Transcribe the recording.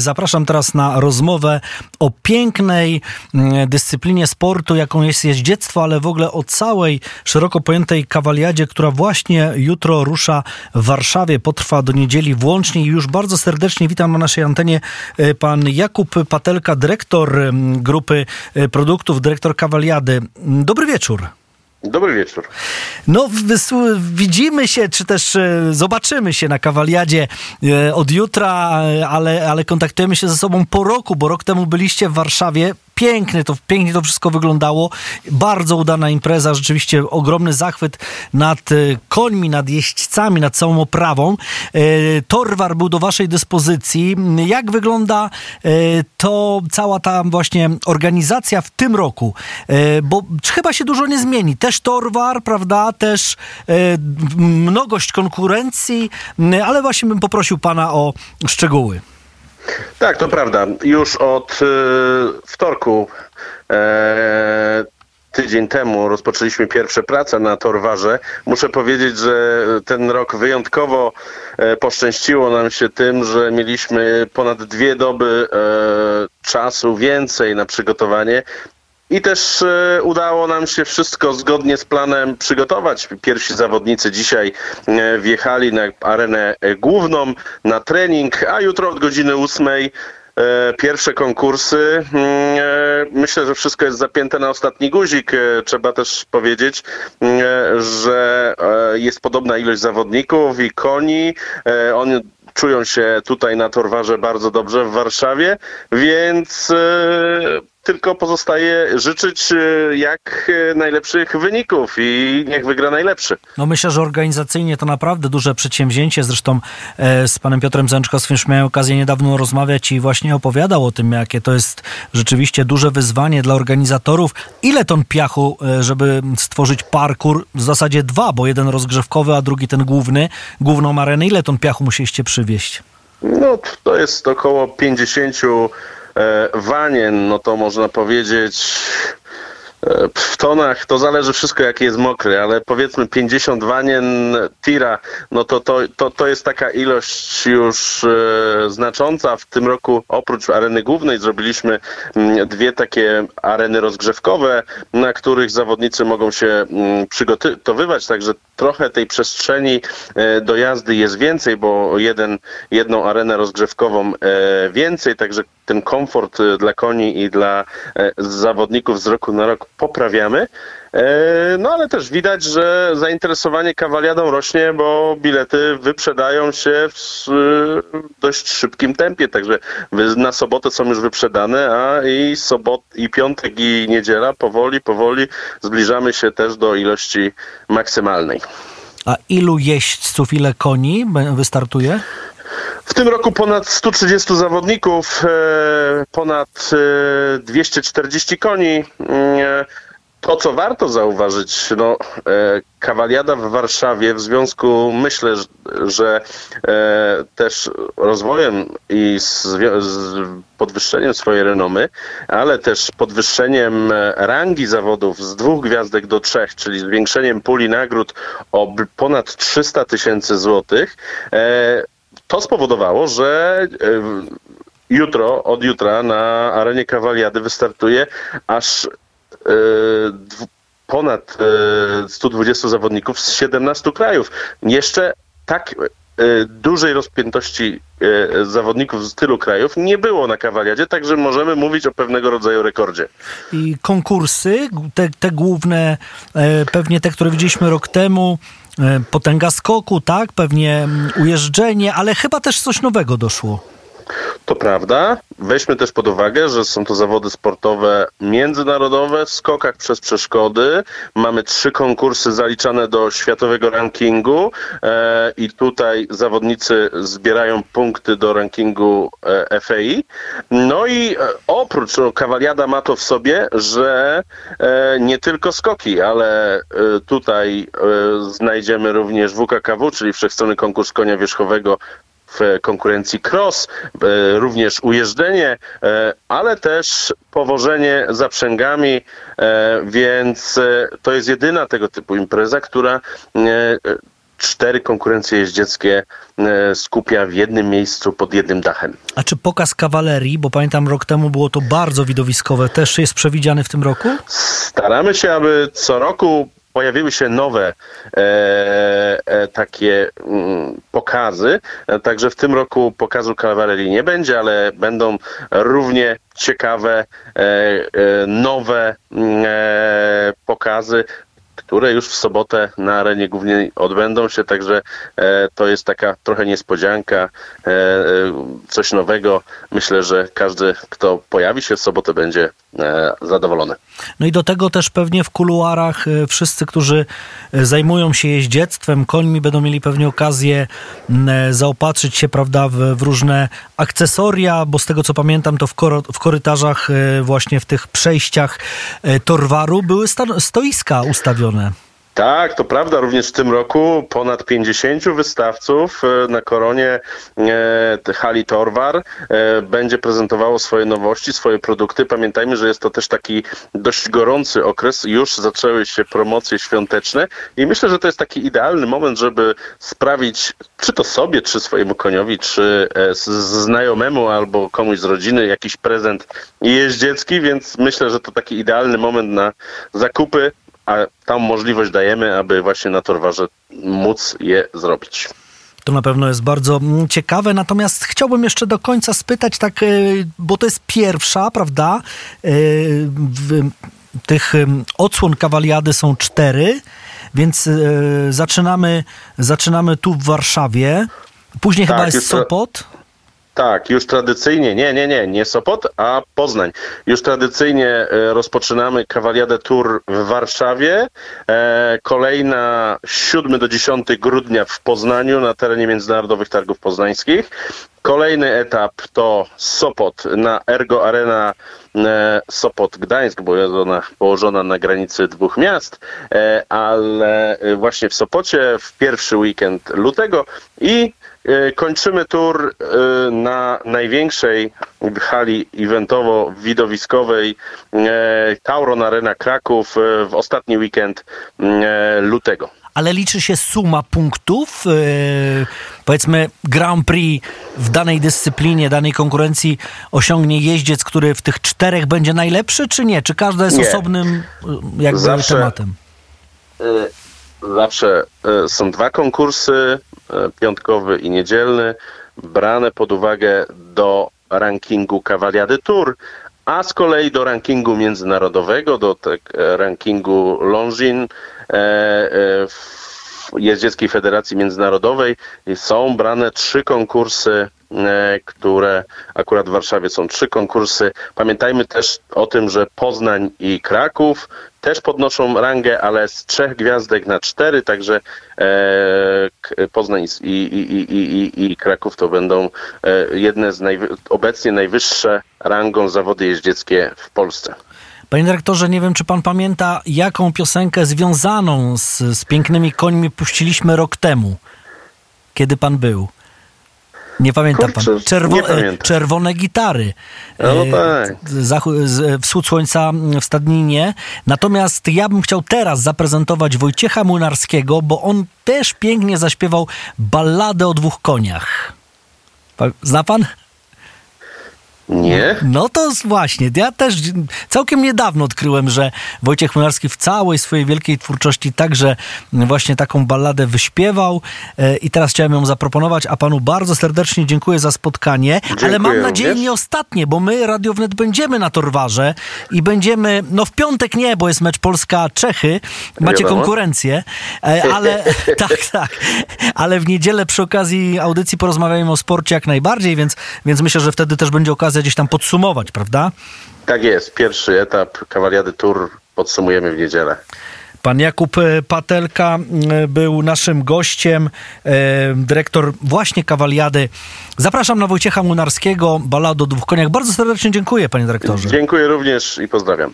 Zapraszam teraz na rozmowę o pięknej mm, dyscyplinie sportu, jaką jest jeździectwo, ale w ogóle o całej szeroko pojętej kawaliadzie, która właśnie jutro rusza w Warszawie. Potrwa do niedzieli włącznie i już bardzo serdecznie witam na naszej antenie e, pan Jakub Patelka, dyrektor mm, grupy e, produktów, dyrektor kawaliady. Dobry wieczór. Dobry wieczór. No, widzimy się, czy też e, zobaczymy się na kawaliadzie e, od jutra, e, ale, ale kontaktujemy się ze sobą po roku, bo rok temu byliście w Warszawie pięknie to, pięknie to wszystko wyglądało. Bardzo udana impreza, rzeczywiście ogromny zachwyt nad e, końmi, nad jeźdźcami, nad całą oprawą. E, Torwar był do waszej dyspozycji. Jak wygląda e, to cała ta właśnie organizacja w tym roku? Bo chyba się dużo nie zmieni. Też Torwar, prawda? Też mnogość konkurencji, ale właśnie bym poprosił pana o szczegóły. Tak, to prawda. Już od y, wtorku e, tydzień temu rozpoczęliśmy pierwsze prace na Torwarze. Muszę powiedzieć, że ten rok wyjątkowo e, poszczęściło nam się tym, że mieliśmy ponad dwie doby e, czasu więcej na przygotowanie. I też e, udało nam się wszystko zgodnie z planem przygotować. Pierwsi zawodnicy dzisiaj e, wjechali na arenę główną, na trening, a jutro od godziny ósmej e, pierwsze konkursy. Mm, myślę, że wszystko jest zapięte na ostatni guzik. Trzeba też powiedzieć, że jest podobna ilość zawodników i koni. Oni czują się tutaj na Torwarze bardzo dobrze w Warszawie, więc tylko pozostaje życzyć e, jak e, najlepszych wyników i niech wygra najlepszy. No myślę, że organizacyjnie to naprawdę duże przedsięwzięcie. Zresztą e, z panem Piotrem Zęczkowskim już miałem okazję niedawno rozmawiać i właśnie opowiadał o tym, jakie to jest rzeczywiście duże wyzwanie dla organizatorów. Ile ton piachu, żeby stworzyć parkour? W zasadzie dwa, bo jeden rozgrzewkowy, a drugi ten główny, główną arenę. Ile ton piachu musieliście przywieźć? No to jest około 50 E, wanien, no to można powiedzieć e, w tonach to zależy wszystko jaki jest mokry, ale powiedzmy 50 wanien tira, no to, to, to, to jest taka ilość już e, znacząca. W tym roku oprócz areny głównej zrobiliśmy mm, dwie takie areny rozgrzewkowe, na których zawodnicy mogą się mm, przygotowywać, także trochę tej przestrzeni e, do jazdy jest więcej, bo jeden, jedną arenę rozgrzewkową e, więcej, także ten komfort e, dla koni i dla zawodników z roku na rok poprawiamy. No ale też widać, że zainteresowanie kawaliadą rośnie, bo bilety wyprzedają się w dość szybkim tempie, także na sobotę są już wyprzedane, a i sobot, i piątek i niedziela powoli, powoli zbliżamy się też do ilości maksymalnej. A ilu jeźdźców, ile koni wystartuje? W tym roku ponad 130 zawodników, e, ponad 240 e, koni. Mm, to, co warto zauważyć, no, e, kawaliada w Warszawie w związku, myślę, że e, też rozwojem i z, podwyższeniem swojej renomy, ale też podwyższeniem rangi zawodów z dwóch gwiazdek do trzech, czyli zwiększeniem puli nagród o ponad 300 tysięcy złotych, e, to spowodowało, że e, jutro, od jutra na arenie kawaliady wystartuje aż E, ponad 120 e, zawodników z 17 krajów. Jeszcze tak dużej rozpiętości zawodników z tylu krajów nie było na kawaliadzie, także możemy mówić o pewnego rodzaju rekordzie. I konkursy, te, te główne, pewnie te, które widzieliśmy rok temu, potęga skoku, tak, pewnie ujeżdżenie, ale chyba też coś nowego doszło. To prawda. Weźmy też pod uwagę, że są to zawody sportowe międzynarodowe w skokach przez przeszkody. Mamy trzy konkursy zaliczane do światowego rankingu e, i tutaj zawodnicy zbierają punkty do rankingu e, FAI. No i e, oprócz no, kawaliada ma to w sobie, że e, nie tylko skoki, ale e, tutaj znajdziemy również WKKW, czyli Wszechstrony Konkurs Konia Wierzchowego w konkurencji cross, e, również ujeżdżenie, e, ale też powożenie zaprzęgami, e, więc to jest jedyna tego typu impreza, która cztery konkurencje jeździeckie skupia w jednym miejscu pod jednym dachem. A czy pokaz kawalerii, bo pamiętam rok temu było to bardzo widowiskowe, też jest przewidziany w tym roku? Staramy się, aby co roku pojawiły się nowe e, e, takie mm, pokazy. E, także w tym roku pokazu kawalerii nie będzie, ale będą równie ciekawe, e, e, nowe mm, e, pokazy które już w sobotę na arenie głównie odbędą się, także e, to jest taka trochę niespodzianka, e, e, coś nowego. Myślę, że każdy, kto pojawi się w sobotę, będzie zadowolony. No i do tego też pewnie w kuluarach wszyscy, którzy zajmują się jeździectwem, końmi, będą mieli pewnie okazję zaopatrzyć się, prawda, w, w różne akcesoria, bo z tego co pamiętam, to w, koro, w korytarzach, właśnie w tych przejściach Torwaru były stoiska ustawione. Tak, to prawda. Również w tym roku ponad 50 wystawców e, na koronie e, hali Torwar e, będzie prezentowało swoje nowości, swoje produkty. Pamiętajmy, że jest to też taki dość gorący okres. Już zaczęły się promocje świąteczne i myślę, że to jest taki idealny moment, żeby sprawić czy to sobie, czy swojemu koniowi, czy znajomemu albo komuś z rodziny jakiś prezent jeździecki, więc myślę, że to taki idealny moment na zakupy a tam możliwość dajemy, aby właśnie na Torwarze móc je zrobić. To na pewno jest bardzo mm, ciekawe, natomiast chciałbym jeszcze do końca spytać, tak, e, bo to jest pierwsza, prawda? E, Tych em, odsłon kawaliady są cztery, więc e, zaczynamy, zaczynamy tu w Warszawie. Później Tak, chyba jest Sopot. Tak, już tradycyjnie, nie, nie, nie, nie Sopot, a Poznań. Już tradycyjnie e, rozpoczynamy Kawaliadę Tour w Warszawie. E, kolejna 7 do 10 grudnia w Poznaniu na terenie Międzynarodowych Targów Poznańskich. Kolejny etap to Sopot na Ergo Arena e, Sopot Gdańsk, bo jest ona położona na granicy dwóch miast, e, ale właśnie w Sopocie w pierwszy weekend lutego i e, kończymy tour na największej hali eventowo-widowiskowej Tauron Arena Kraków w ostatni weekend lutego. Ale liczy się suma punktów, e, powiedzmy Grand Prix w danej dyscyplinie, danej konkurencji osiągnie jeździec, który w tych czterech będzie najlepszy, czy nie? Czy każda jest Nie. osobnym e, jakby Zawsze- tematem? Zawsze e, są dwa konkursy, piątkowy i niedzielny, brane pod uwagę do rankingu Kawaliady Tour, a z kolei do rankingu międzynarodowego, do e, rankingu Longines e, e, w Jeździeckiej Federacji Międzynarodowej są brane trzy konkursy, e, które akurat w Warszawie są trzy konkursy. Pamiętajmy też o tym, że Poznań i Kraków też podnoszą rangę, ale z trzech gwiazdek na cztery, także e, Poznań i, i, i- i Kraków to będą e, jedne z najwy- obecnie najwyższe rangą zawody jeździeckie w Polsce. Panie dyrektorze, nie wiem, czy pan pamięta, jaką piosenkę związaną z, z pięknymi końmi puściliśmy rok temu, kiedy pan był. Nie pamięta pan. Kurczę, Czerwo- nie pamiętam. czerwone gitary. No E, tak. z- Wschód słońca w Stadninie. Natomiast ja bym chciał teraz zaprezentować Wojciecha Młynarskiego, bo on też pięknie zaśpiewał balladę o dwóch koniach. Zna pan? Nie? No to właśnie, ja też całkiem niedawno odkryłem, że Wojciech Młynarski w całej swojej wielkiej twórczości także właśnie taką balladę wyśpiewał e, i teraz chciałem ją zaproponować, a panu bardzo serdecznie dziękuję za spotkanie, ale Dziękuję mam nadzieję również. nie ostatnie, bo my Radio Wnet będziemy na Torwarze i będziemy, no w piątek nie, bo jest mecz Polska-Czechy, macie Wiadomo. konkurencję, e, ale tak, tak, ale w niedzielę przy okazji audycji porozmawiajmy o sporcie jak najbardziej, więc, więc myślę, że wtedy też będzie okazja gdzieś tam podsumować, prawda? Tak jest, pierwszy etap Kawaliady Tour podsumujemy w niedzielę. Pan Jakub e, Patelka był naszym gościem, e, dyrektor właśnie Kawaliady. Zapraszam na Wojciecha Młynarskiego, balado o dwóch koniach. Bardzo serdecznie dziękuję, panie dyrektorze. Dziękuję również i pozdrawiam.